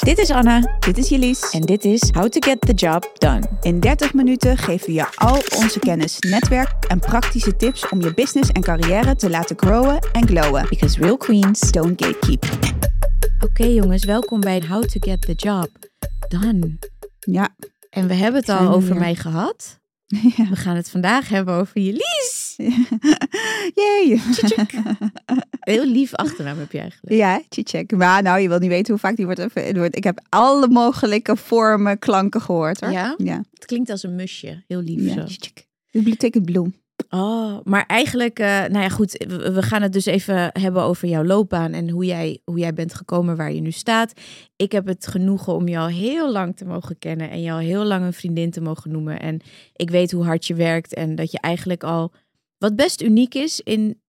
Dit is Anna Dit is Jelise. en dit is How to Get the Job Done. In 30 minuten geven we je al onze kennis, netwerk en praktische tips om je business en carrière te laten growen en glowen. Because real queens. Don't gatekeep. Oké jongens, welkom bij How to Get the Job Done. Ja. En we hebben het al over mij gehad. Ja. We gaan het vandaag hebben over Jelise. Yay. Heel lief achternaam heb je eigenlijk. Ja, check. Maar nou, je wil niet weten hoe vaak die wordt. even- wordt- Ik heb alle mogelijke vormen, klanken gehoord hoor. Ja? Ja. Het klinkt als een musje. Heel lief ja. zo. betekent bloem. Oh, maar eigenlijk, eh, nou ja, goed. We, gaan het dus even hebben over jouw loopbaan en hoe jij, hoe jij bent gekomen waar je nu staat. Ik heb het genoegen om al heel lang te mogen kennen en al heel lang een vriendin te mogen noemen. En ik weet hoe hard je werkt en dat je eigenlijk al, wat best uniek is in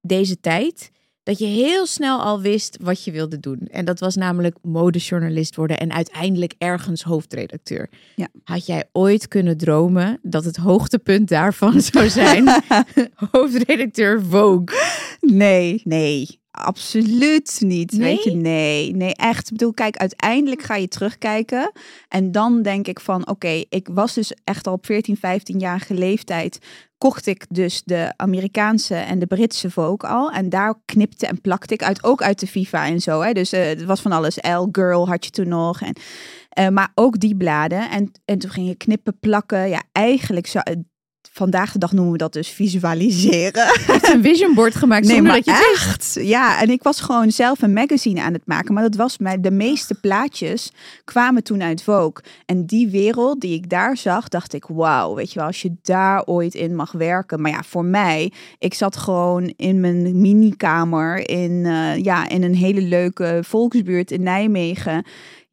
deze tijd, dat je heel snel al wist wat je wilde doen. En dat was namelijk modejournalist worden en uiteindelijk ergens hoofdredacteur. Ja. Had jij ooit kunnen dromen dat het hoogtepunt daarvan zou zijn hoofdredacteur Vogue? Nee, nee. Absoluut niet. Nee? Weet je, nee. Nee, echt. Ik bedoel, kijk, uiteindelijk ga je terugkijken. En dan denk ik van, oké, ik was dus echt al op 14, 15-jarige leeftijd. Kocht ik dus de Amerikaanse en de Britse Vogue al. En daar knipte en plakte ik uit, ook uit de FIFA en zo. Hè. Dus eh, het was van alles. L, Girl had je toen nog. En, eh, maar ook die bladen. En, en toen ging je knippen, plakken. Ja, eigenlijk zou... Vandaag de dag noemen we dat dus visualiseren. Je hebt een vision board gemaakt Nee, maar dat je wist. echt. Ja, en ik was gewoon zelf een magazine aan het maken. Maar dat was mij, de meeste plaatjes kwamen toen uit Vogue. En die wereld die ik daar zag, dacht ik, wauw, weet je wel, als je daar ooit in mag werken. Maar ja, voor mij, ik zat gewoon in mijn minikamer in, eh, ja, in een hele leuke volksbuurt in Nijmegen.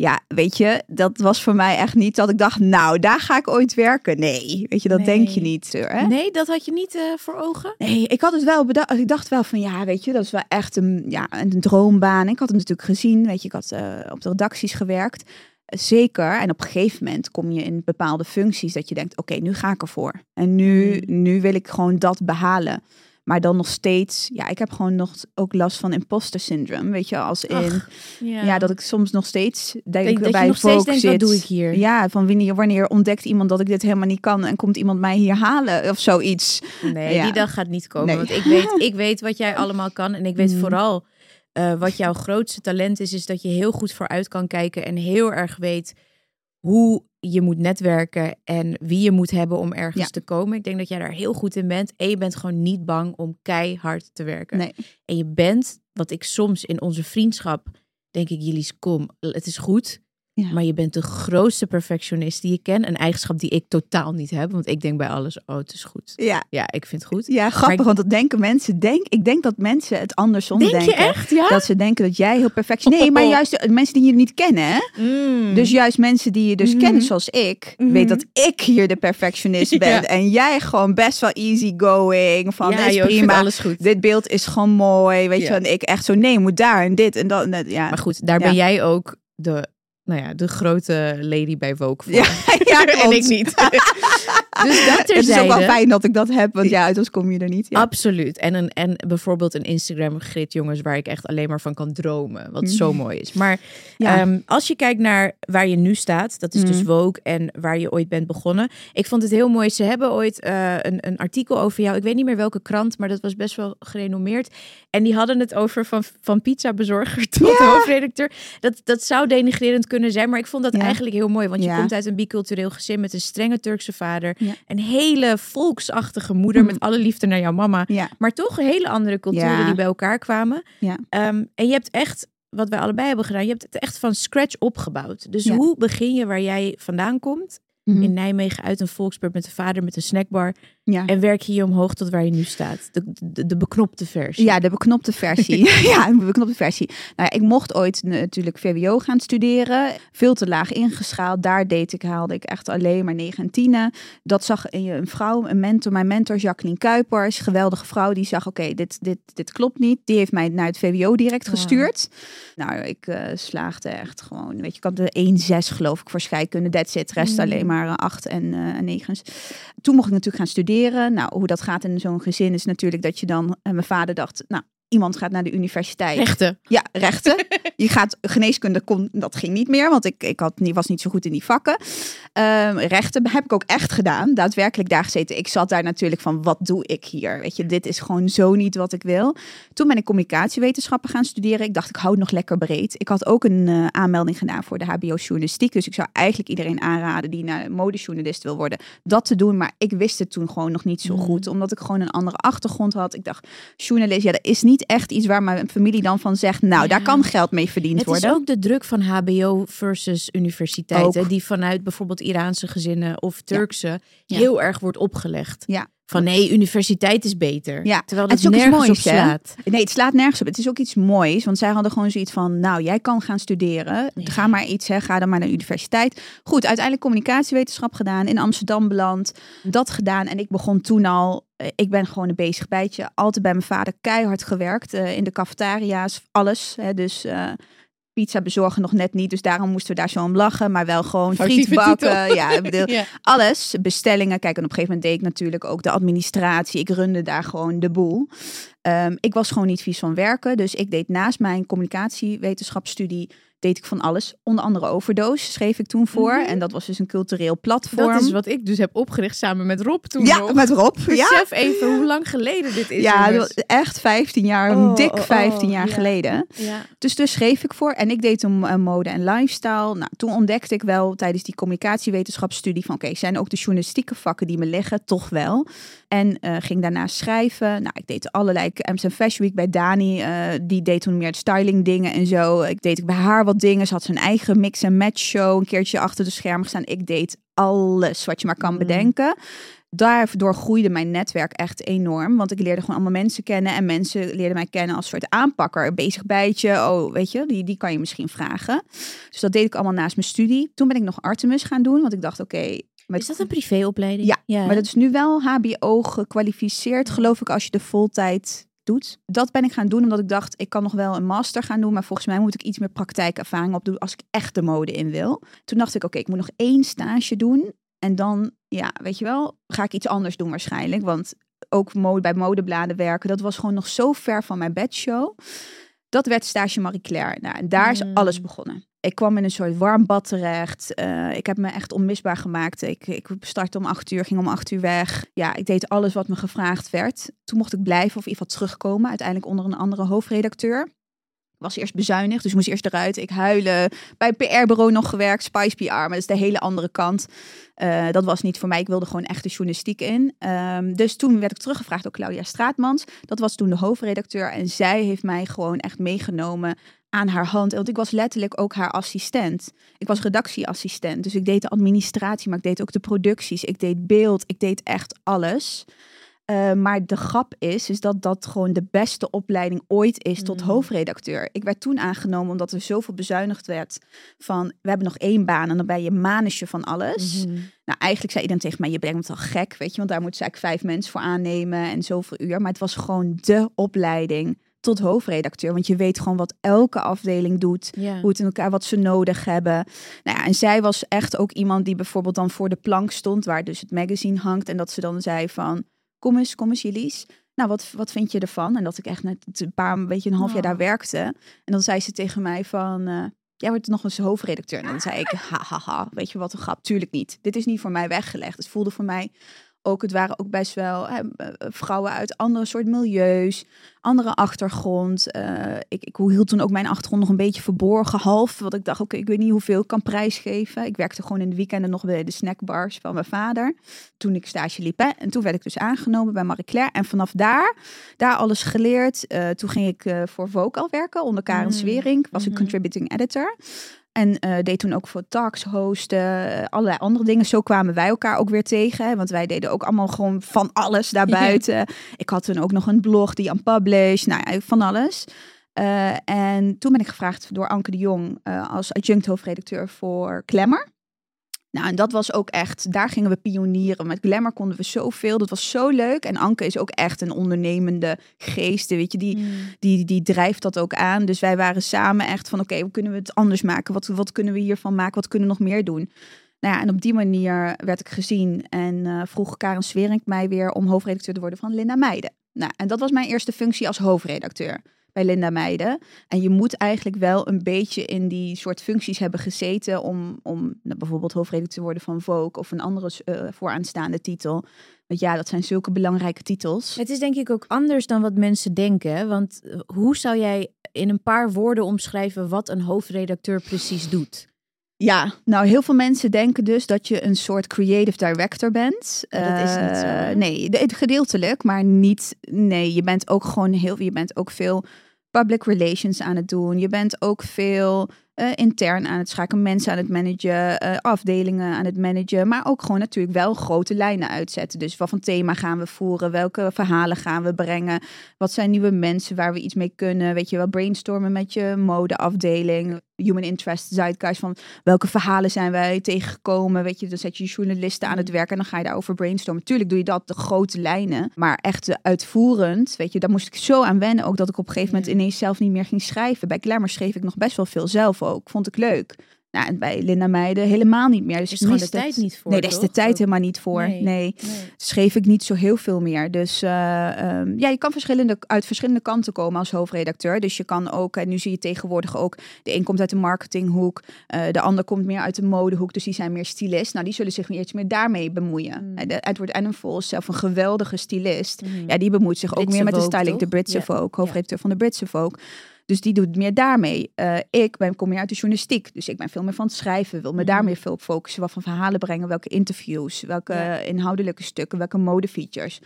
Ja, weet je, dat was voor mij echt niet dat ik dacht, nou, daar ga ik ooit werken. Nee, weet je, dat denk je niet. Hè? Nee, dat had je niet eh, voor ogen? Nee, ik had het wel bedacht. Ik dacht wel van ja, weet je, dat is wel echt een, ja, een droombaan. Ik had het natuurlijk gezien. Weet je, ik had eh, op de redacties gewerkt. Zeker. En op een gegeven moment kom je in bepaalde functies dat je denkt: oké, nu ga ik ervoor. En nu, nu wil ik gewoon dat behalen. Maar dan nog steeds, ja, ik heb gewoon nog ook last van imposter syndrome. Weet je, als in, Ach, ja. dat ik soms nog steeds denk, Denk, dat je bij nog steeds Vogue denkt, zit. wat doe ik hier? Ja, van wanneer, wanneer ontdekt iemand dat ik dit helemaal niet kan en komt iemand mij hier halen of zoiets. Nee, Ja. die dag gaat niet komen. Nee. Want ik weet, ik weet wat jij allemaal kan. En ik weet Mm. vooral eh, wat jouw grootste talent is. Is dat je heel goed vooruit kan kijken. En heel erg weet hoe je moet netwerken. En wie je moet hebben om ergens Ja. te komen. Ik denk dat jij daar heel goed in bent. En je bent gewoon niet bang om keihard te werken. Nee. En je bent, wat ik soms in onze vriendschap denk ik, jullie kom, het is goed. Ja. Maar je bent de grootste perfectionist die ik ken. Een eigenschap die ik totaal niet heb. Want ik denk bij alles, oh, het is goed. Ja, Ja, ik vind het goed. Ja, grappig, want dat denken mensen. Denk, ik denk dat mensen het andersom Denk denken. je echt? Ja? Dat ze denken dat jij heel perfect Nee, maar juist de mensen die je niet kennen. Hè? Mm. Dus juist mensen die je dus Mhm. kennen zoals ik. Mhm. Weet dat ik hier de perfectionist ben. Ja. En jij gewoon best wel easy going. Van, ja, is joh, prima. alles goed. Dit beeld is gewoon mooi. Weet je, en ik echt zo, nee, moet daar en dit en dat. En dat ja. Maar goed, daar ben jij ook de, nou ja, de grote lady bij Vogue voor. Ja, ja, en ik niet. dus dat Het is ook wel fijn dat ik dat heb, want ja, anders kom je er niet. Ja. Absoluut. En, een, en bijvoorbeeld een Instagram-grid, jongens, waar ik echt alleen maar van kan dromen. Wat zo mooi is. Maar Mhm. Ja. ehm, als je kijkt naar waar je nu staat, dat is dus Mhm. Vogue en waar je ooit bent begonnen. Ik vond het heel mooi. Ze hebben ooit eh, een, een artikel over jou. Ik weet niet meer welke krant, maar dat was best wel gerenommeerd. En die hadden het over van, van pizzabezorger tot Ja. hoofdredacteur. Dat, dat zou denigrerend kunnen zijn, maar ik vond dat eigenlijk heel mooi. Want je komt uit een bicultureel gezin met een strenge Turkse vader. Ja. Een hele volksachtige moeder Mhm. met alle liefde naar jouw mama. Ja. Maar toch hele andere culturen Ja. die bij elkaar kwamen. Ja. Ehm, en je hebt echt, wat wij allebei hebben gedaan, je hebt het echt van scratch opgebouwd. Dus hoe begin je waar jij vandaan komt? Mhm. In Nijmegen uit een volksbuurt met een vader met een snackbar. ja. En werk je je omhoog tot waar je nu staat. De, de, de beknopte versie. Ja, de beknopte versie. ja, de beknopte versie. Nou ja, ik mocht ooit natuurlijk VWO gaan studeren. Veel te laag ingeschaald. Daar deed ik, haalde ik echt alleen maar 9 en 10. Dat zag een vrouw, een mentor, mijn mentor Jacqueline Kuipers. Geweldige vrouw. Die zag, oké, dit, dit, dit klopt niet. Die heeft mij naar het VWO direct gestuurd. Nou, ik eh, slaagde echt gewoon. Weet je, ik had de 1-6 geloof ik voor scheikunde. That's it. Rest Mm. alleen maar 8 en eh, en 9. Toen mocht ik natuurlijk gaan studeren. Nou, hoe dat gaat in zo'n gezin is natuurlijk dat je dan... En mijn vader dacht, nou, Iemand gaat naar de universiteit. Rechten. Ja, rechten. Je gaat geneeskunde, kon, dat ging niet meer, want ik, ik had, niet- was niet zo goed in die vakken. Ehm, rechten heb ik ook echt gedaan, daadwerkelijk daar gezeten. Ik zat daar natuurlijk van, wat doe ik hier? Weet je, dit is gewoon zo niet wat ik wil. Toen ben ik communicatiewetenschappen gaan studeren. Ik dacht, ik hou het nog lekker breed. Ik had ook een eh, aanmelding gedaan voor de HBO journalistiek. Dus ik zou eigenlijk iedereen aanraden die naar modejournalist wil worden, dat te doen. Maar ik wist het toen gewoon nog niet zo Mhm. goed, omdat ik gewoon een andere achtergrond had. Ik dacht, journalist, ja, dat is niet echt iets waar mijn familie dan van zegt, nou, daar kan geld mee verdiend Het worden. is ook de druk van HBO versus universiteiten, Ook. die vanuit bijvoorbeeld Iraanse gezinnen of Turkse Ja. heel erg wordt opgelegd. Ja. Van nee, universiteit is beter. Ja. Terwijl Het dat is ook iets nergens moois, op hè? slaat. Nee, het slaat nergens op. Het is ook iets moois, want zij hadden gewoon zoiets van, nou, jij kan gaan studeren. Ja. Ga maar iets, hè, ga dan maar naar de universiteit. Goed, uiteindelijk communicatiewetenschap gedaan, in Amsterdam beland, dat gedaan. En ik begon toen al, ik ben gewoon een bezig bijtje, altijd bij mijn vader keihard gewerkt, eh, in de cafetaria's, alles. Hè, dus eh, pizza bezorgen nog net niet, dus daarom moesten we daar zo om lachen, maar wel gewoon friet bakken. Ja, bedoel, Ja. alles, bestellingen. Kijk, en op een gegeven moment deed ik natuurlijk ook de administratie. Ik runde daar gewoon de boel. Ehm, ik was gewoon niet vies van werken, dus ik deed naast mijn communicatiewetenschapsstudie deed ik van alles. Onder andere Overdose schreef ik toen voor. Mhm. En dat was dus een cultureel platform. Dat is wat ik dus heb opgericht samen met Rob toen ja, nog. met Rob. Ja, even hoe lang geleden dit is. ja dat jongens. was echt 15 jaar, Oh, dik oh, 15 oh, jaar ja. geleden. ja. Dus dus schreef ik voor en ik deed een uh, mode en lifestyle. Nou, toen ontdekte ik wel tijdens die communicatiewetenschapsstudie van oké, zijn ook de journalistieke vakken die me liggen, toch wel. En eh, ging daarna schrijven. Nou, ik deed allerlei Amsterdam Fashion Week bij Dani. eh, die deed toen meer styling dingen en zo. Ik deed bij haar wat dingen. Ze had zijn eigen mix en match show een keertje achter de schermen gestaan. Ik deed alles wat je maar kan Mm. bedenken. Daardoor groeide mijn netwerk echt enorm. Want ik leerde gewoon allemaal mensen kennen. En mensen leerden mij kennen als soort aanpakker. Een bezig bijtje. Oh, weet je, die, die kan je misschien vragen. Dus dat deed ik allemaal naast mijn studie. Toen ben ik nog Artemis gaan doen. Want ik dacht, oké... met- Is dat een privéopleiding? Ja, maar dat is nu wel HBO gekwalificeerd, geloof ik, als je de voltijd doet. Dat ben ik gaan doen omdat ik dacht, ik kan nog wel een master gaan doen, maar volgens mij moet ik iets meer praktijkervaring opdoen als ik echt de mode in wil. Toen dacht ik, oké, ik moet nog één stage doen en dan, ja, weet je wel, ga ik iets anders doen waarschijnlijk, want ook mode, bij modebladen werken, dat was gewoon nog zo ver van mijn bedshow. Dat werd stage Marie Claire. Nou, en daar is Mm. alles begonnen. Ik kwam in een soort warm bad terecht. Eh, ik heb me echt onmisbaar gemaakt. Ik, ik startte om acht uur, ging om acht uur weg. Ja, ik deed alles wat me gevraagd werd. Toen mocht ik blijven of in ieder geval terugkomen. Uiteindelijk onder een andere hoofdredacteur. Ik was eerst bezuinigd, dus moest eerst eruit. Ik huilen. Bij PR-bureau nog gewerkt, Spice PR, maar dat is de hele andere kant. Eh, dat was niet voor mij. Ik wilde gewoon echt de journalistiek in. Ehm, dus toen werd ik teruggevraagd door Claudia Straatmans. Dat was toen de hoofdredacteur. En zij heeft mij gewoon echt meegenomen aan haar hand. Want ik was letterlijk ook haar assistent. Ik was redactieassistent. Dus ik deed de administratie, maar ik deed ook de producties. Ik deed beeld. Ik deed echt alles. Uh, maar de grap is, is dat dat gewoon de beste opleiding ooit is tot Mm. hoofdredacteur. Ik werd toen aangenomen omdat er zoveel bezuinigd werd van, we hebben nog één baan en dan ben je manusje van alles. Mhm. Nou, eigenlijk zei iedereen tegen mij, je brengt het al gek, weet je, want daar moeten ze eigenlijk vijf mensen voor aannemen en zoveel uur. Maar het was gewoon de opleiding tot hoofdredacteur, want je weet gewoon wat elke afdeling doet Ja. hoe het in elkaar, wat ze nodig hebben. Nou ja, en zij was echt ook iemand die bijvoorbeeld dan voor de plank stond, waar dus het magazine hangt. En dat ze dan zei van, kom eens, kom eens Jelies. Nou, wat, wat vind je ervan? En dat ik echt net een paar, een beetje een half jaar Oh. daar werkte. En dan zei ze tegen mij van, eh, jij wordt nog eens hoofdredacteur. En dan zei ik, ha, ha, ha, weet je wat een grap? Tuurlijk niet. Dit is niet voor mij weggelegd. Het voelde voor mij ook, het waren ook best wel hè, eh, vrouwen uit andere soort milieus, andere achtergrond. Eh, ik, ik hield toen ook mijn achtergrond nog een beetje verborgen, half. Want ik dacht, oké, ik weet niet hoeveel ik kan prijsgeven. Ik werkte gewoon in de weekenden nog bij de snackbars van mijn vader. Toen ik stage liep. Hè. En toen werd ik dus aangenomen bij Marie Claire. En vanaf daar, daar alles geleerd. Eh, toen ging ik eh, voor Vocal werken, onder Karen Mm. Swering. Was ik Mhm. contributing editor. En eh, deed toen ook voor talks hosten, eh, allerlei andere dingen. Zo kwamen wij elkaar ook weer tegen. Hè, want wij deden ook allemaal gewoon van alles daarbuiten. Ik had toen ook nog een blog die unpublished, nou ja, van alles. Eh, en toen ben ik gevraagd door Anke de Jong als adjunct hoofdredacteur voor Glamour. Nou, en dat was ook echt, daar gingen we pionieren. Met Glamour konden we zoveel, dat was zo leuk. En Anke is ook echt een ondernemende geest, weet je, die, Mm. die, die drijft dat ook aan. Dus wij waren samen echt van, oké, hoe kunnen we het anders maken? Wat, wat kunnen we hiervan maken? Wat kunnen we nog meer doen? Nou ja, en op die manier werd ik gezien en eh, vroeg Karen Swerink mij weer om hoofdredacteur te worden van Linda Meijden. Nou, en dat was mijn eerste functie als hoofdredacteur bij Linda Meijden. En je moet eigenlijk wel een beetje in die soort functies hebben gezeten om, om nou, bijvoorbeeld hoofdredacteur te worden van Vogue of een andere uh, vooraanstaande titel. Want ja, dat zijn zulke belangrijke titels. Het is denk ik ook anders dan wat mensen denken. Want eh, hoe zou jij in een paar woorden omschrijven wat een hoofdredacteur precies doet? Ja, nou heel veel mensen denken dus dat je een soort creative director bent. dat is niet zo. Uh, nee, gedeeltelijk, maar niet. Nee, je bent ook gewoon heel. Je bent ook veel public relations aan het doen. Je bent ook veel uh, intern aan het schakelen, mensen aan het managen, uh, afdelingen aan het managen, maar ook gewoon natuurlijk wel grote lijnen uitzetten. Dus wat voor thema gaan we voeren, welke verhalen gaan we brengen, wat zijn nieuwe mensen waar we iets mee kunnen, weet je wel, brainstormen met je modeafdeling, human interest, zeitgeist van welke verhalen zijn wij tegengekomen, weet je, dan zet je journalisten aan het mm. werk en dan ga je daarover brainstormen. Tuurlijk doe je dat, de grote lijnen, maar echt uitvoerend, weet je, daar moest ik zo aan wennen, ook dat ik op een gegeven moment ineens zelf niet meer ging schrijven. Bij Glamour schreef ik nog best wel veel zelf ook, vond ik leuk. Nou, en bij Linda Meijden helemaal niet meer. Dus is gewoon de tijd niet voor. Nee, daar is de tijd helemaal niet voor. Nee. nee. Schreef ik niet zo heel veel meer. Dus uh, ja, je kan verschillende, uit verschillende kanten komen als hoofdredacteur. Dus je kan ook, en nu zie je tegenwoordig ook, de een komt uit de marketinghoek, uh, de ander komt meer uit de modehoek. Dus die zijn meer stylist. Nou, die zullen zich meer iets meer daarmee bemoeien. Mm. De Edward Annenful is zelf een geweldige stylist. Mm. Ja, die bemoeit zich ook meer met de styling, de Britse. Vogue, hoofdredacteur van de Britse Vogue. Dus die doet meer daarmee. Uh, ik ben, kom meer uit de journalistiek. Dus ik ben veel meer van het schrijven. Wil me daar mhm. meer veel op focussen. Wat van verhalen brengen. Welke interviews. Welke inhoudelijke stukken. Welke modefeatures.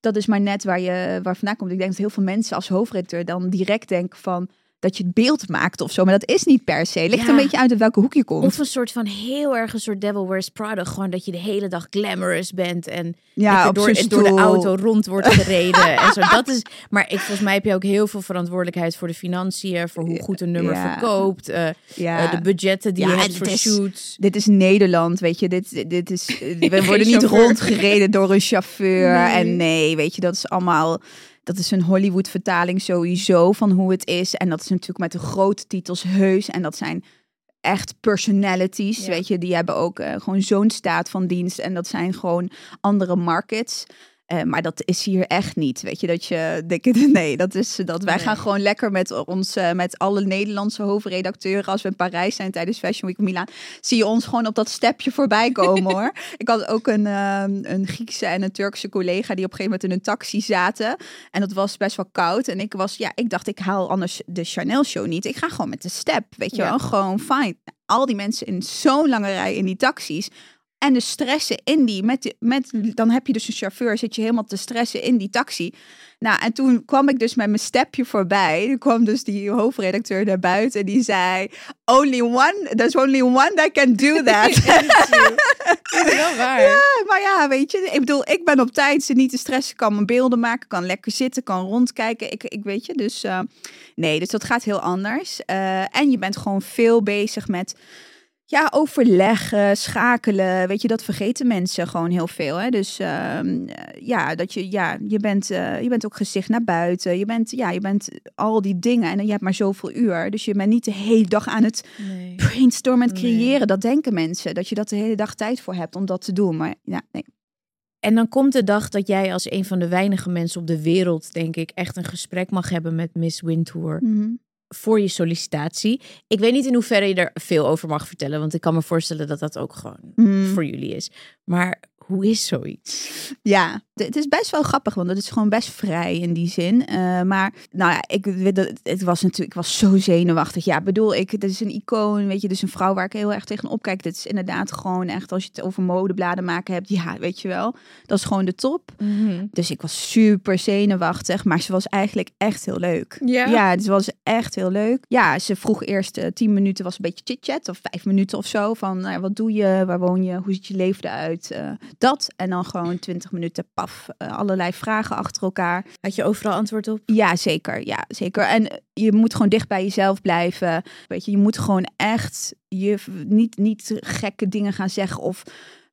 Dat is maar net waar je waar vandaan komt. Ik denk dat heel veel mensen als hoofdredacteur dan direct denken van dat je het beeld maakt of zo. Maar dat is niet per se. Ligt een beetje uit uit welke hoek je komt. Of een soort van heel erg een soort Devil Wears Prada. Gewoon dat je de hele dag glamorous bent. En ja, door, door, de auto rond wordt gereden. en zo. Dat is, maar ik, volgens mij heb je ook heel veel verantwoordelijkheid voor de financiën. Voor hoe goed een nummer verkoopt. Uh, uh, de budgetten die je hebt voor shoots. Dit is Nederland, weet je. Dit, dit is, we worden niet rondgereden door een chauffeur. En nee, weet je, dat is allemaal dat is een Hollywood-vertaling sowieso van hoe het is. En dat is natuurlijk met de grote titels heus. En dat zijn echt personalities, weet je. Die hebben ook uh, gewoon zo'n staat van dienst. En dat zijn gewoon andere markets. Uh, maar dat is hier echt niet. Weet je dat je. Nee, dat is dat. Wij gaan gewoon lekker met ons, uh, met alle Nederlandse hoofdredacteuren. Als we in Parijs zijn tijdens Fashion Week Milaan. Zie je ons gewoon op dat stepje voorbij komen hoor. Ik had ook een, uh, een Griekse en een Turkse collega die op een gegeven moment in een taxi zaten. En dat was best wel koud. En ik was, ja, ik dacht, ik haal anders de Chanel show niet. Ik ga gewoon met de step. Weet je ja. wel, gewoon fijn. Al die mensen in zo'n lange rij in die taxis en de stressen in die, met, met, dan heb je dus een chauffeur, zit je helemaal te stressen in die taxi. Nou, en toen kwam ik dus met mijn stepje voorbij. Toen kwam dus die hoofdredacteur naar buiten en die zei: Only one, there's only one that can do that. is wel waar. Ja, maar ja, weet je, ik bedoel, ik ben op tijd, ze niet te stressen, kan mijn beelden maken, kan lekker zitten, kan rondkijken. Ik, ik weet je, dus uh, nee, dus dat gaat heel anders. Uh, en je bent gewoon veel bezig met ja, overleggen, schakelen. Weet je, dat vergeten mensen gewoon heel veel. Hè? Dus uh, ja, dat je, ja, je bent, uh, je bent ook gezicht naar buiten. Je bent, ja, je bent al die dingen en je hebt maar zoveel uur. Dus je bent niet de hele dag aan het nee. brainstormen en creëren. Dat denken mensen, dat je dat de hele dag tijd voor hebt om dat te doen. Maar ja, nee. En dan komt de dag dat jij als een van de weinige mensen op de wereld, denk ik, echt een gesprek mag hebben met Miss Wintour. Mm voor je sollicitatie. Ik weet niet in hoeverre je er veel over mag vertellen, want ik kan me voorstellen dat dat ook gewoon mm. voor jullie is. Maar hoe is zoiets? Ja, het is best wel grappig, want het is gewoon best vrij in die zin. Uh, maar nou ja, ik, het was natuurlijk, ik was zo zenuwachtig. Ja, bedoel ik, het is een icoon, weet je, dus een vrouw waar ik heel erg tegen opkijk. Het is inderdaad gewoon echt, als je het over modebladen maken hebt, ja, weet je wel, dat is gewoon de top. Mm-hmm. Dus ik was super zenuwachtig, maar ze was eigenlijk echt heel leuk. Ja, ja het was echt heel leuk. Ja, ze vroeg eerst uh, tien minuten, was een beetje chit-chat, of vijf minuten of zo, van nou, wat doe je, waar woon je, hoe ziet je leven eruit, uh, dat. En dan gewoon twintig minuten, paf, uh, allerlei vragen achter elkaar. Had je overal antwoord op? Ja, zeker. Ja, zeker. En je moet gewoon dicht bij jezelf blijven. Weet je, je moet gewoon echt je niet, niet gekke dingen gaan zeggen of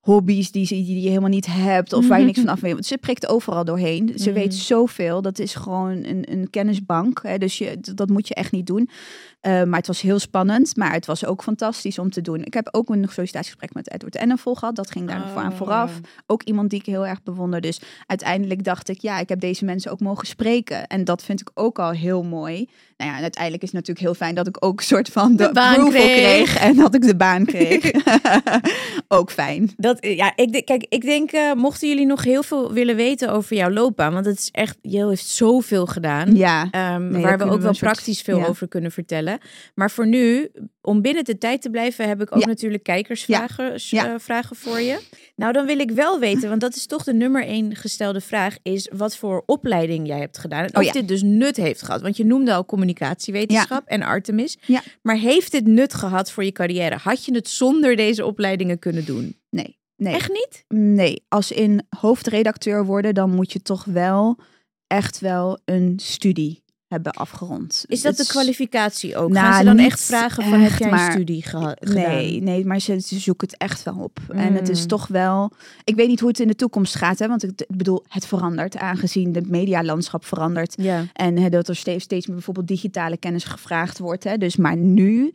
hobby's die, die, die je helemaal niet hebt of waar je niks van af weet. Want ze prikt overal doorheen. Ze weet mhm. zoveel. Dat is gewoon een, een kennisbank. Hè? Dus je, dat moet je echt niet doen. Eh, maar het was heel spannend, maar het was ook fantastisch om te doen. Ik heb ook een sollicitatiegesprek met Edward Ennenvol gehad. Dat ging daar voor aan Oh. vooraf. Ook iemand die ik heel erg bewonder. Dus uiteindelijk dacht ik, ja, ik heb deze mensen ook mogen spreken. En dat vind ik ook al heel mooi. Nou ja, en uiteindelijk is het natuurlijk heel fijn dat ik ook een soort van de, De baan kreeg. kreeg. En dat ik de baan kreeg. ook fijn. Dat, ja, ik, kijk, ik denk, eh, mochten jullie nog heel veel willen weten over jouw loopbaan, want het is echt, Jel heeft zoveel gedaan. Ja, Ehm, waar we ook we wel soort- praktisch veel ja. over kunnen vertellen. Maar voor nu, om binnen de tijd te blijven, heb ik ook Ja. natuurlijk kijkersvragen Ja. eh, vragen voor je. Nou, dan wil ik wel weten, want dat is toch de nummer één gestelde vraag, is wat voor opleiding jij hebt gedaan. En Oh of ja. dit dus nut heeft gehad. Want je noemde al communicatiewetenschap en Artemis. Ja. Maar heeft dit nut gehad voor je carrière? Had je het zonder deze opleidingen kunnen doen? nee. Nee. Echt niet? Nee, als in hoofdredacteur worden, dan moet je toch wel echt wel een studie hebben afgerond. Is dat de Het kwalificatie ook? Nou, Gaan ze dan echt vragen van heb jij een maar- studie geha- Nee, nee, maar ze, ze zoeken het echt wel op. En het is Mm. toch wel. Ik weet niet hoe het in de toekomst gaat, hè? Want ik, ik bedoel, het verandert aangezien het medialandschap verandert. Ja. En hè, dat er steeds, steeds meer bijvoorbeeld digitale kennis gevraagd wordt. Hè? Dus maar nu,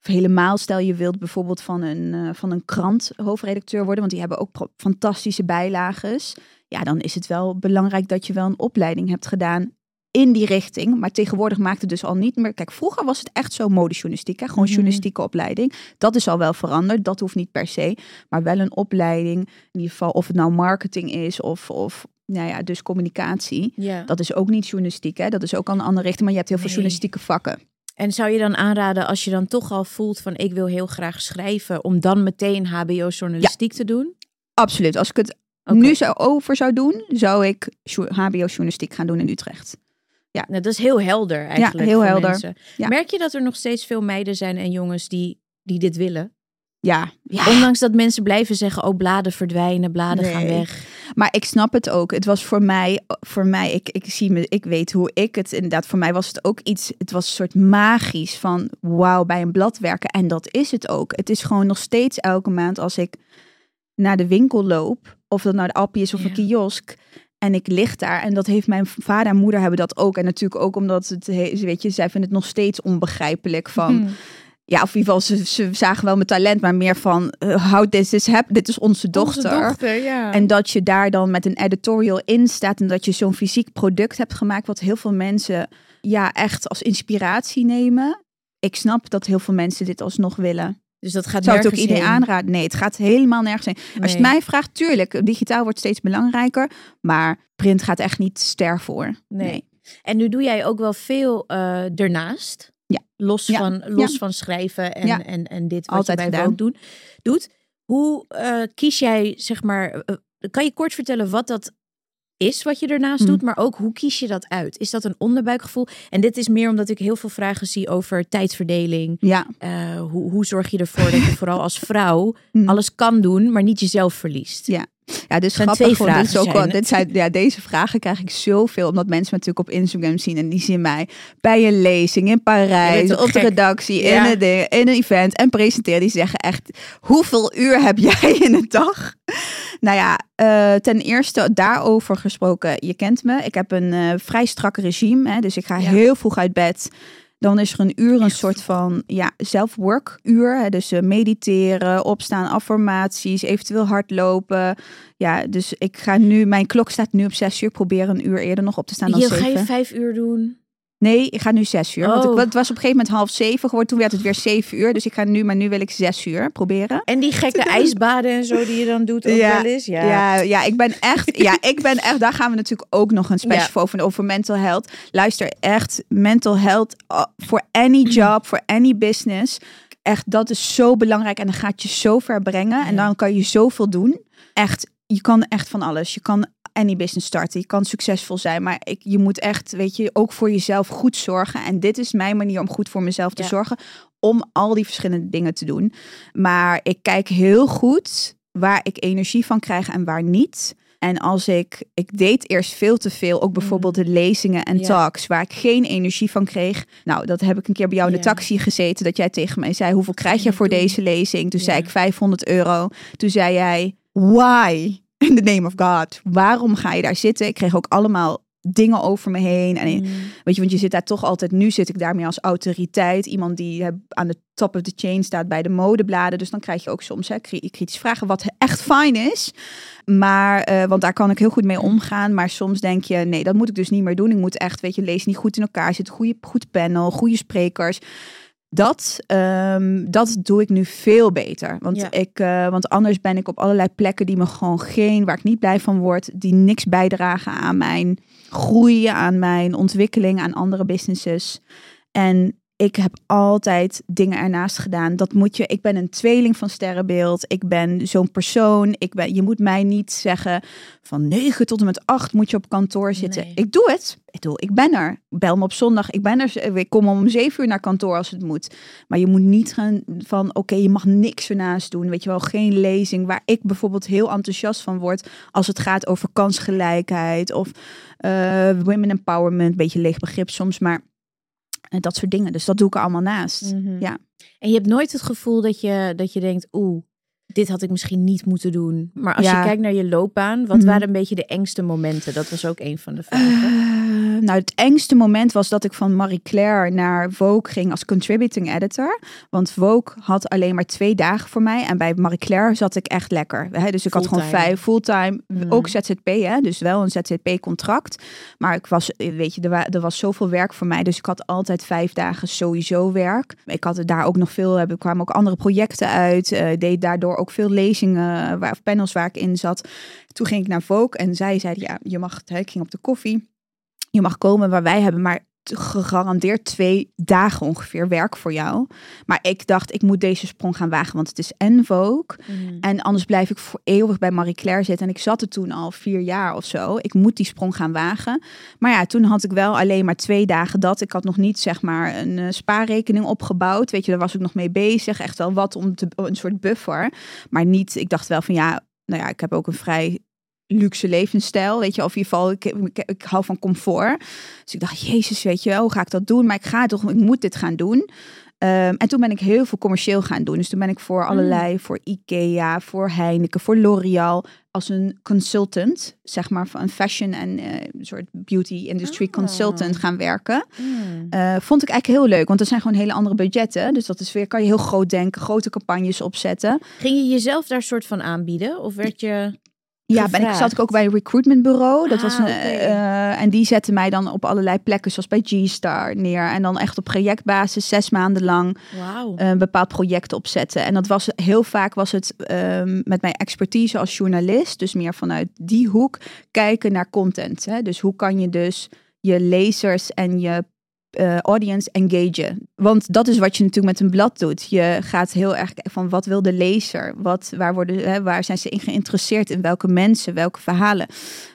helemaal stel je wilt bijvoorbeeld van een, eh, van een krant hoofdredacteur worden, want die hebben ook fantastische bijlages. Ja, dan is het wel belangrijk dat je wel een opleiding hebt gedaan in die richting. Maar tegenwoordig maakt het dus al niet meer. Kijk, vroeger was het echt zo modejournalistiek, hè? gewoon Mhm. journalistieke opleiding. Dat is al wel veranderd, dat hoeft niet per se. Maar wel een opleiding, in ieder geval of het nou marketing is of, of nou ja, dus communicatie. ja. Dat is ook niet journalistiek, hè? Dat is ook al een andere richting. Maar je hebt heel veel Nee. journalistieke vakken. En zou je dan aanraden als je dan toch al voelt van ik wil heel graag schrijven, om dan meteen HBO-journalistiek te doen? Absoluut. Als ik het nu zo over zou doen, zou ik jo- HBO-journalistiek gaan doen in Utrecht. Nou, dat is heel helder eigenlijk. heel voor helder. mensen. Ja. Merk je dat er nog steeds veel meiden zijn en jongens die, die dit willen? Ja, ja. Ondanks dat mensen blijven zeggen, oh bladen verdwijnen, bladen gaan weg. maar ik snap het ook. Het was voor mij, voor mij ik, ik zie me, ik weet hoe ik het inderdaad, voor mij was het ook iets, het was een soort magisch van wauw, bij een blad werken. En dat is het ook. Het is gewoon nog steeds elke maand als ik naar de winkel loop, of dat nou de appie is of Ja. een kiosk. En ik lig daar. En dat heeft mijn vader en moeder hebben dat ook. En natuurlijk ook omdat het, he- weet je, zij vinden het nog steeds onbegrijpelijk van. Hm. Ja, of in ieder geval, ze, ze zagen wel mijn talent, maar meer van, uh, how this is hap- dit is onze dochter. Onze dochter, ja. En dat je daar dan met een editorial in staat en dat je zo'n fysiek product hebt gemaakt, wat heel veel mensen ja, echt als inspiratie nemen. Ik snap dat heel veel mensen dit alsnog willen. Dus dat gaat Zou het ook iedereen aanraden? Nee, het gaat helemaal nergens heen. Als je het mij vraagt, tuurlijk, digitaal wordt steeds belangrijker, maar print gaat echt niet ster voor. Nee. En nu doe jij ook wel veel eh ernaast. Ja. Los, Ja. Van, los Ja. van schrijven en, Ja. en, en dit wat Altijd je bij gedaan. Doen, doet. Hoe eh, kies jij, zeg maar, eh, kan je kort vertellen wat dat is wat je ernaast Hmm. doet, maar ook hoe kies je dat uit? Is dat een onderbuikgevoel? En dit is meer omdat ik heel veel vragen zie over tijdsverdeling. Ja, Eh, hoe, hoe zorg je ervoor dat je vooral als vrouw Hm. alles kan doen, maar niet jezelf verliest? Ja. ja dus zijn grappig. twee want dit vragen ook wel, dit zijn, ja, deze vragen krijg ik zoveel, omdat mensen me natuurlijk op Instagram zien en die zien mij bij een lezing in Parijs, op de redactie, Ja. in, een ding, in een event en presenteren. Die zeggen echt, hoeveel uur heb jij in een dag? Nou ja, eh, ten eerste daarover gesproken, je kent me. Ik heb een eh, vrij strak regime, hè, dus ik ga Ja. heel vroeg uit bed. Dan is er een uur een soort van ja, self-work uur. Hè, dus eh, mediteren, opstaan, affirmaties, eventueel hardlopen. Ja, dus ik ga nu, mijn klok staat nu op zes uur. Probeer een uur eerder nog op te staan dan Je, ga je vijf uur doen? Nee, ik ga nu zes uur. Want Oh. het was op een gegeven moment half zeven geworden. Toen werd het weer zeven uur. Dus ik ga nu, maar nu wil ik zes uur proberen. En die gekke ijsbaden en zo die je dan doet ook Ja, wel eens? Ja. Ja, ja, ik ben echt, ja, ik ben echt, daar gaan we natuurlijk ook nog een special Ja. voor over, over mental health. Luister, echt, mental health voor any job, voor any business. Echt, dat is zo belangrijk en dat gaat je zo ver brengen. En Ja. dan kan je zoveel doen. Echt, je kan echt van alles. Je kan any business starten. Je kan succesvol zijn, maar ik, je moet echt, weet je, ook voor jezelf goed zorgen. En dit is mijn manier om goed voor mezelf te Ja. zorgen. Om al die verschillende dingen te doen. Maar ik kijk heel goed waar ik energie van krijg en waar niet. En als ik, ik deed eerst veel te veel, ook bijvoorbeeld de lezingen en Mm. Ja. talks, waar ik geen energie van kreeg. Nou, dat heb ik een keer bij jou in de Ja. taxi gezeten, dat jij tegen mij zei, hoeveel krijg je voor deze lezing? Toen zei ik 500 euro. Toen zei jij, why? In the name of God. Waarom ga je daar zitten? Ik kreeg ook allemaal dingen over me heen. En Mm. weet je, want je zit daar toch altijd, nu zit ik daar meer als autoriteit. Iemand die aan de top of the chain staat bij de modebladen. Dus dan krijg je ook soms hè, kri- kritische vragen, wat echt fijn is. Maar, eh, want daar kan ik heel goed mee omgaan. Maar soms denk je, nee, dat moet ik dus niet meer doen. Ik moet echt, weet je, lees niet goed in elkaar zitten. Goede, goed panel, goede sprekers. Dat, ehm, dat doe ik nu veel beter. Want, Ja. ik, eh, want anders ben ik op allerlei plekken die me gewoon geen, waar ik niet blij van word, die niks bijdragen aan mijn groei, aan mijn ontwikkeling, aan andere businesses. En ik heb altijd dingen ernaast gedaan. Dat moet je. Ik ben een tweeling van sterrenbeeld. Ik ben zo'n persoon. Ik ben, je moet mij niet zeggen van 9 tot en met 8 moet je op kantoor zitten. Nee. Ik doe het. Ik bedoel, ik ben er. Bel me op zondag. Ik ben er. Ik kom om 7 uur naar kantoor als het moet. Maar je moet niet gaan van oké, je mag niks ernaast doen. Weet je wel, geen lezing waar ik bijvoorbeeld heel enthousiast van word als het gaat over kansgelijkheid of eh, women empowerment. Beetje leeg begrip soms, maar dat soort dingen. Dus dat doe ik er allemaal naast. Mhm. Ja. En je hebt nooit het gevoel dat je, dat je denkt, oeh, dit had ik misschien niet moeten doen. Maar als Ja. je kijkt naar je loopbaan, wat Mhm. waren een beetje de engste momenten? Dat was ook een van de vragen. Eh, nou, het engste moment was dat ik van Marie Claire naar Vogue ging als contributing editor. Want Vogue had alleen maar twee dagen voor mij. En bij Marie Claire zat ik echt lekker. Hè? Dus ik had gewoon vijf fulltime. Mm. Ook ZZP, hè? dus wel een ZZP-contract. Maar ik was, weet je, er, wa- er was zoveel werk voor mij. Dus ik had altijd vijf dagen sowieso werk. Ik had daar ook nog veel, er kwamen ook andere projecten uit. eh, deed daardoor ook veel lezingen waar, of panels waar ik in zat. Toen ging ik naar Vogue en zij zeiden, ja, je mag, ik ging op de koffie. Je mag komen waar wij hebben, maar gegarandeerd twee dagen ongeveer werk voor jou. Maar ik dacht, ik moet deze sprong gaan wagen, want het is en Vogue. Mhm. En anders blijf ik voor eeuwig bij Marie Claire zitten. En ik zat er toen al vier jaar of zo. Ik moet die sprong gaan wagen. Maar ja, toen had ik wel alleen maar twee dagen dat. Ik had nog niet zeg maar een eh, spaarrekening opgebouwd. Weet je, daar was ik nog mee bezig. Echt wel wat om te, een soort buffer. Maar niet, ik dacht wel van ja, nou ja, ik heb ook een vrij luxe levensstijl, weet je, of in ieder geval, ik, ik, ik hou van comfort. Dus ik dacht, jezus, weet je wel, hoe ga ik dat doen? Maar ik ga toch, ik moet dit gaan doen. Ehm, en toen ben ik heel veel commercieel gaan doen. Dus toen ben ik voor allerlei, voor Ikea, voor Heineken, voor L'Oreal, als een consultant, zeg maar, van een fashion en een soort beauty industry Ah. consultant gaan werken. Mm. Eh, vond ik eigenlijk heel leuk, want er zijn gewoon hele andere budgetten. Dus dat is weer, kan je heel groot denken, grote campagnes opzetten. Ging je jezelf daar soort van aanbieden? Of werd je... Ja, ben ik, zat ik ook bij een recruitmentbureau. Dat Ah, was een, oké. eh, en die zette mij dan op allerlei plekken, zoals bij G-Star, neer. En dan echt op projectbasis, zes maanden lang, eh, een bepaald project opzetten. En dat was heel vaak was het ehm, met mijn expertise als journalist, dus meer vanuit die hoek, kijken naar content. Hè? Dus hoe kan je dus je lezers en je eh, audience engagen. Want dat is wat je natuurlijk met een blad doet. Je gaat heel erg kijken van wat wil de lezer? Wat, waar, worden, hè, waar zijn ze in geïnteresseerd? In welke mensen, welke verhalen?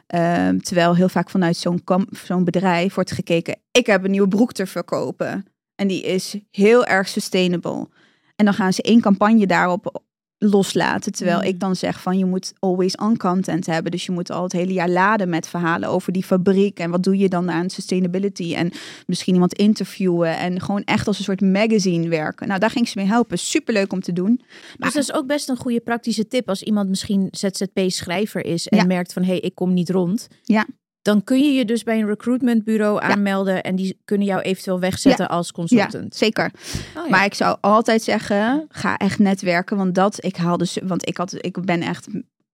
Ehm, terwijl heel vaak vanuit zo'n zo'n bedrijf wordt gekeken. Ik heb een nieuwe broek te verkopen. En die is heel erg sustainable. En dan gaan ze één campagne daarop loslaten. Terwijl Mm. ik dan zeg van je moet always on content hebben. Dus je moet al het hele jaar laden met verhalen over die fabriek. En wat doe je dan aan sustainability? En misschien iemand interviewen. En gewoon echt als een soort magazine werken. Nou, daar ging ze mee helpen. Superleuk om te doen. Dus dat is ook best een goede praktische tip als iemand misschien ZZP-schrijver is en Ja. merkt van hé, hey, ik kom niet rond. Ja. Dan kun je je dus bij een recruitmentbureau aanmelden en die kunnen jou eventueel wegzetten als Ja, consultant. zeker. Oh, ja. Maar ik zou altijd zeggen, ga echt netwerken. Want dat, ik haal dus, want ik had, ik ben echt,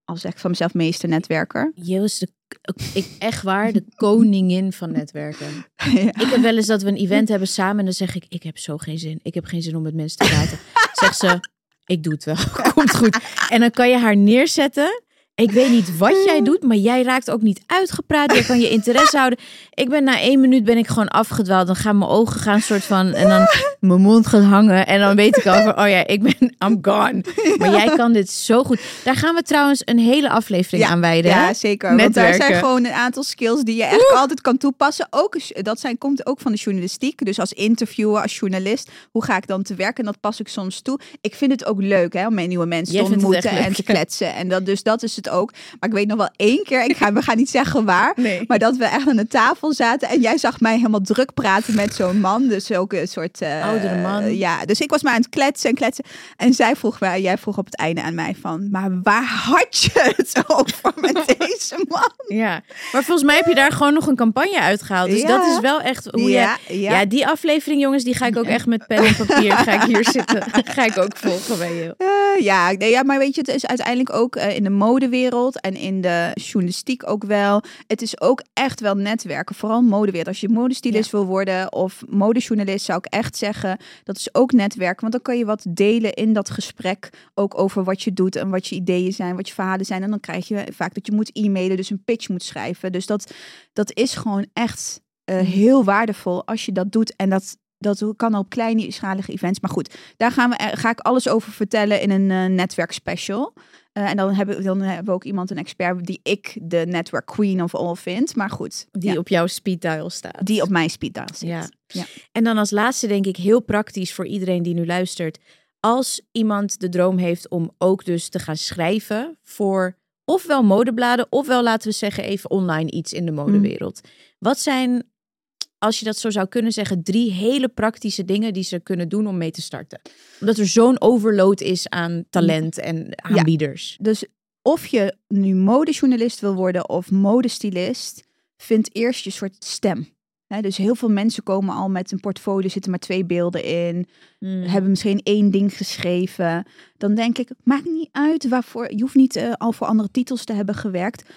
als zeg ik van mezelf, meester netwerker. Jill is de, ik, echt waar, de koningin van netwerken. Ik heb wel eens dat we een event hebben samen en dan zeg ik, ik heb zo geen zin. Ik heb geen zin om met mensen te praten. Zegt ze, ik doe het wel. Komt goed. En dan kan je haar neerzetten. Ik weet niet wat jij doet, maar jij raakt ook niet uitgepraat. Je kan je interesse houden. Ik ben na één minuut ben ik gewoon afgedwaald. Dan gaan mijn ogen gaan soort van en dan mijn mond gaat hangen en dan weet ik al van, oh ja, ik ben I'm gone. Maar jij kan dit zo goed. Daar gaan we trouwens een hele aflevering Ja, aan wijden. hè? Ja, zeker. Want daar Netwerken. zijn gewoon een aantal skills die je eigenlijk altijd kan toepassen. Ook, dat zijn, komt ook van de journalistiek. Dus als interviewer, als journalist, hoe ga ik dan te werken? En dat pas ik soms toe. Ik vind het ook leuk hè, om met nieuwe mensen Jij te ontmoeten echt en te kletsen. En dat, dus dat is het het ook. Maar ik weet nog wel één keer, ik ga, we gaan niet zeggen waar, Nee. maar dat we echt aan de tafel zaten en jij zag mij helemaal druk praten met zo'n man. Dus ook een soort... eh, Oudere man. Ja, dus ik was maar aan het kletsen en kletsen. En zij vroeg mij, jij vroeg op het einde aan mij van, maar waar had je het over met deze man? Ja, maar volgens mij heb je daar gewoon nog een campagne uitgehaald. Dus Ja. dat is wel echt hoe je... ja, Ja. die aflevering, jongens, die ga ik ook echt met pen en papier ga ik hier zitten. Ga ik ook volgen bij je. Eh, ja, nee, ja, maar weet je, het is uiteindelijk ook eh, in de modewereld en in de journalistiek ook wel. Het is ook echt wel netwerken, vooral modewereld. Als je modestylist wil worden of modejournalist, zou ik echt zeggen, dat is ook netwerken. Want dan kan je wat delen in dat gesprek, ook over wat je doet en wat je ideeën zijn, wat je verhalen zijn. En dan krijg je vaak dat je moet e-mailen, dus een pitch moet schrijven. Dus dat, dat is gewoon echt eh, heel waardevol als je dat doet. En dat, dat kan op kleine schalige events. Maar goed, daar gaan we, eh, ga ik alles over vertellen in een eh, netwerkspecial. Eh, en dan hebben, we- dan hebben we ook iemand, een expert, die ik de network queen of all vind. Maar goed, Die ja, op jouw speed dial staat. die op mijn speed dial zit. Ja. Ja. En dan als laatste denk ik heel praktisch voor iedereen die nu luistert. Als iemand de droom heeft om ook dus te gaan schrijven voor ofwel modebladen, ofwel laten we zeggen even online iets in de modewereld. Wat zijn, als je dat zo zou kunnen zeggen, drie hele praktische dingen die ze kunnen doen om mee te starten? Omdat er zo'n overload is aan talent en aanbieders. Dus of je nu modejournalist wil worden of modestylist, vind eerst je soort stem. Dus heel veel mensen komen al met een portfolio, zitten maar twee beelden in, Hmm. hebben misschien één ding geschreven. Dan denk ik, maakt niet uit waarvoor. Je hoeft niet eh, al voor andere titels te hebben gewerkt.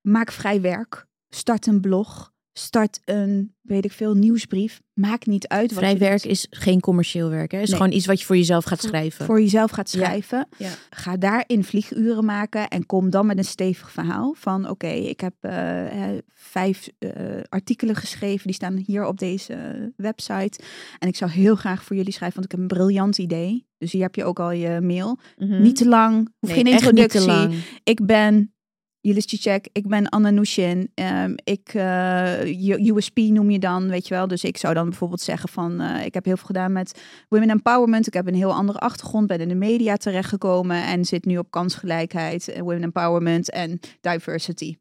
Maak vrij werk. Start een blog. Start een, weet ik veel, nieuwsbrief. Maakt niet uit. wat Vrij werk is geen commercieel werk. Hè? Het is Nee. gewoon iets wat je voor jezelf gaat schrijven. Voor jezelf gaat schrijven. Ja. Ga daarin vlieguren maken en kom dan met een stevig verhaal van oké, ik heb eh, vijf eh, artikelen geschreven, die staan hier op deze website. En ik zou heel graag voor jullie schrijven, want ik heb een briljant idee. Dus hier heb je ook al je mail. Mhm. Niet te lang, hoeft Nee, geen echt niet te introductie. lang. Ik ben Julis Cicek, ik ben Anna Nushin. Ehm, ik, eh, U- USP noem je dan, weet je wel. Dus ik zou dan bijvoorbeeld zeggen van, eh, ik heb heel veel gedaan met women empowerment. Ik heb een heel andere achtergrond, ben in de media terechtgekomen en zit nu op kansgelijkheid, eh, women empowerment en diversity.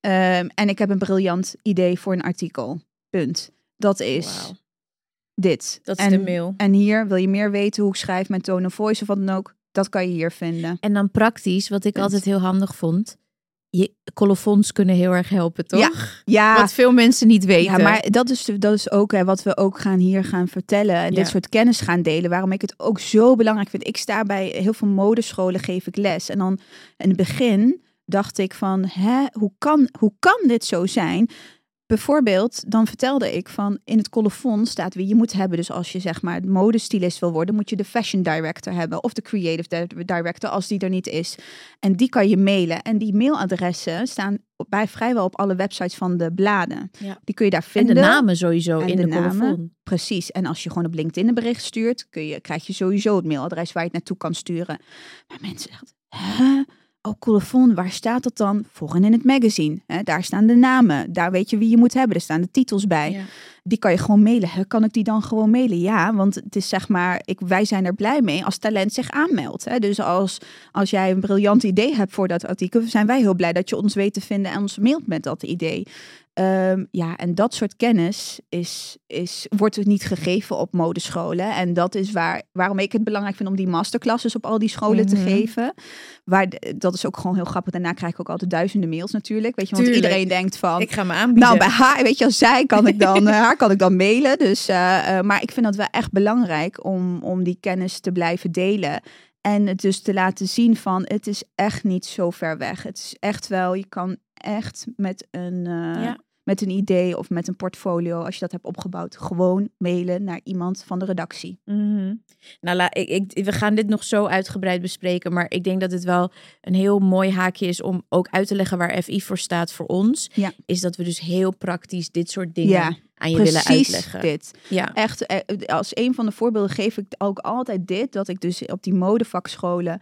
Ehm, en ik heb een briljant idee voor een artikel. Punt. Dat is dit. Dat is en, de mail. En hier, wil je meer weten hoe ik schrijf, mijn tone of voice of wat dan ook, dat kan je hier vinden. En dan praktisch, wat ik Punt. altijd heel handig vond. Je colofons kunnen heel erg helpen, toch? Ja, Ja, Wat veel mensen niet weten. Ja, maar dat is, dat is ook hè, wat we ook gaan hier gaan vertellen. En Ja. dit soort kennis gaan delen. Waarom ik het ook zo belangrijk vind. Ik sta bij heel veel modescholen, geef ik les. En dan in het begin dacht ik van, hè, hoe, kan, hoe kan dit zo zijn? Bijvoorbeeld, dan vertelde ik van in het colofon staat wie je moet hebben. Dus als je zeg maar modestylist wil worden, moet je de fashion director hebben. Of de creative di- director als die er niet is. En die kan je mailen. En die mailadressen staan bij vrijwel op alle websites van de bladen. Ja. Die kun je daar en vinden. de namen sowieso En in de de, namen. Precies. En als je gewoon op LinkedIn een bericht stuurt, kun je, krijg je sowieso het mailadres waar je het naartoe kan sturen. Maar mensen hè? Oh, colofon, waar staat dat dan? Volgen in het magazine. Hè? Daar staan de namen. Daar weet je wie je moet hebben. Er staan de titels bij. Die kan je gewoon mailen. Hè? Kan ik die dan gewoon mailen? Ja, want het is zeg maar, ik, wij zijn er blij mee als talent zich aanmeldt. Hè? Dus als, als jij een briljant idee hebt voor dat artikel, zijn wij heel blij dat je ons weet te vinden en ons mailt met dat idee. Ehm, ja, en dat soort kennis is, is, wordt niet gegeven op modescholen. En dat is waar, waarom ik het belangrijk vind om die masterclasses op al die scholen te Mhm. geven. Waar, dat is ook gewoon heel grappig. Daarna krijg ik ook altijd duizenden mails natuurlijk. Weet je, want Tuurlijk. iedereen denkt van... Ik ga me aanbieden. Nou, bij haar, weet je, als zij kan ik dan, eh, kan ik dan mailen. Dus, eh, eh, maar ik vind dat wel echt belangrijk om, om die kennis te blijven delen. En het dus te laten zien van, het is echt niet zo ver weg. Het is echt wel, je kan echt met een, eh. Met een idee of met een portfolio, als je dat hebt opgebouwd, gewoon mailen naar iemand van de redactie. Mhm. Nou, la, ik, ik, we gaan dit nog zo uitgebreid bespreken. Maar ik denk dat het wel een heel mooi haakje is om ook uit te leggen waar FI voor staat voor ons. Ja. Is dat we dus heel praktisch dit soort dingen Ja, aan je willen Precies uitleggen. dit. Ja. Echt, eh, als een van de voorbeelden geef ik ook altijd dit, dat ik dus op die modevakscholen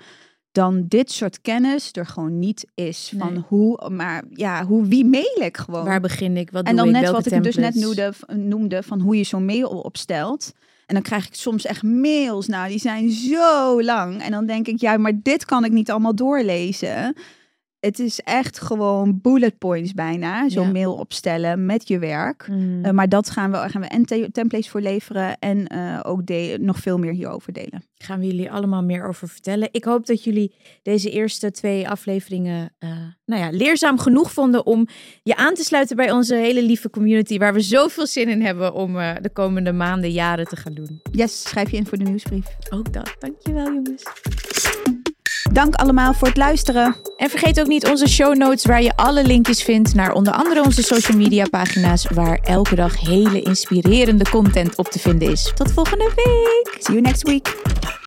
dan dit soort kennis er gewoon niet is. Van Nee. hoe, maar ja, hoe, wie mail ik gewoon? Waar begin ik? Wat en doe dan ik? net wat ik dus net noemde, noemde van hoe je zo'n mail opstelt. En dan krijg ik soms echt mails, nou, die zijn zo lang. En dan denk ik, ja, maar dit kan ik niet allemaal doorlezen. Het is echt gewoon bullet points bijna. Zo'n Ja. mail opstellen met je werk. Mm. Eh, maar dat gaan we, gaan we en te- templates voor leveren en eh, ook de, nog veel meer hierover delen. gaan we jullie allemaal meer over vertellen. Ik hoop dat jullie deze eerste twee afleveringen eh, nou ja, leerzaam genoeg vonden om je aan te sluiten bij onze hele lieve community, waar we zoveel zin in hebben om de komende maanden, jaren te gaan doen. Yes, schrijf je in voor de nieuwsbrief. Ook dat. Dankjewel jongens. Dank allemaal voor het luisteren. En vergeet ook niet onze show notes waar je alle linkjes vindt naar onder andere onze social media pagina's waar elke dag hele inspirerende content op te vinden is. Tot volgende week! See you next week.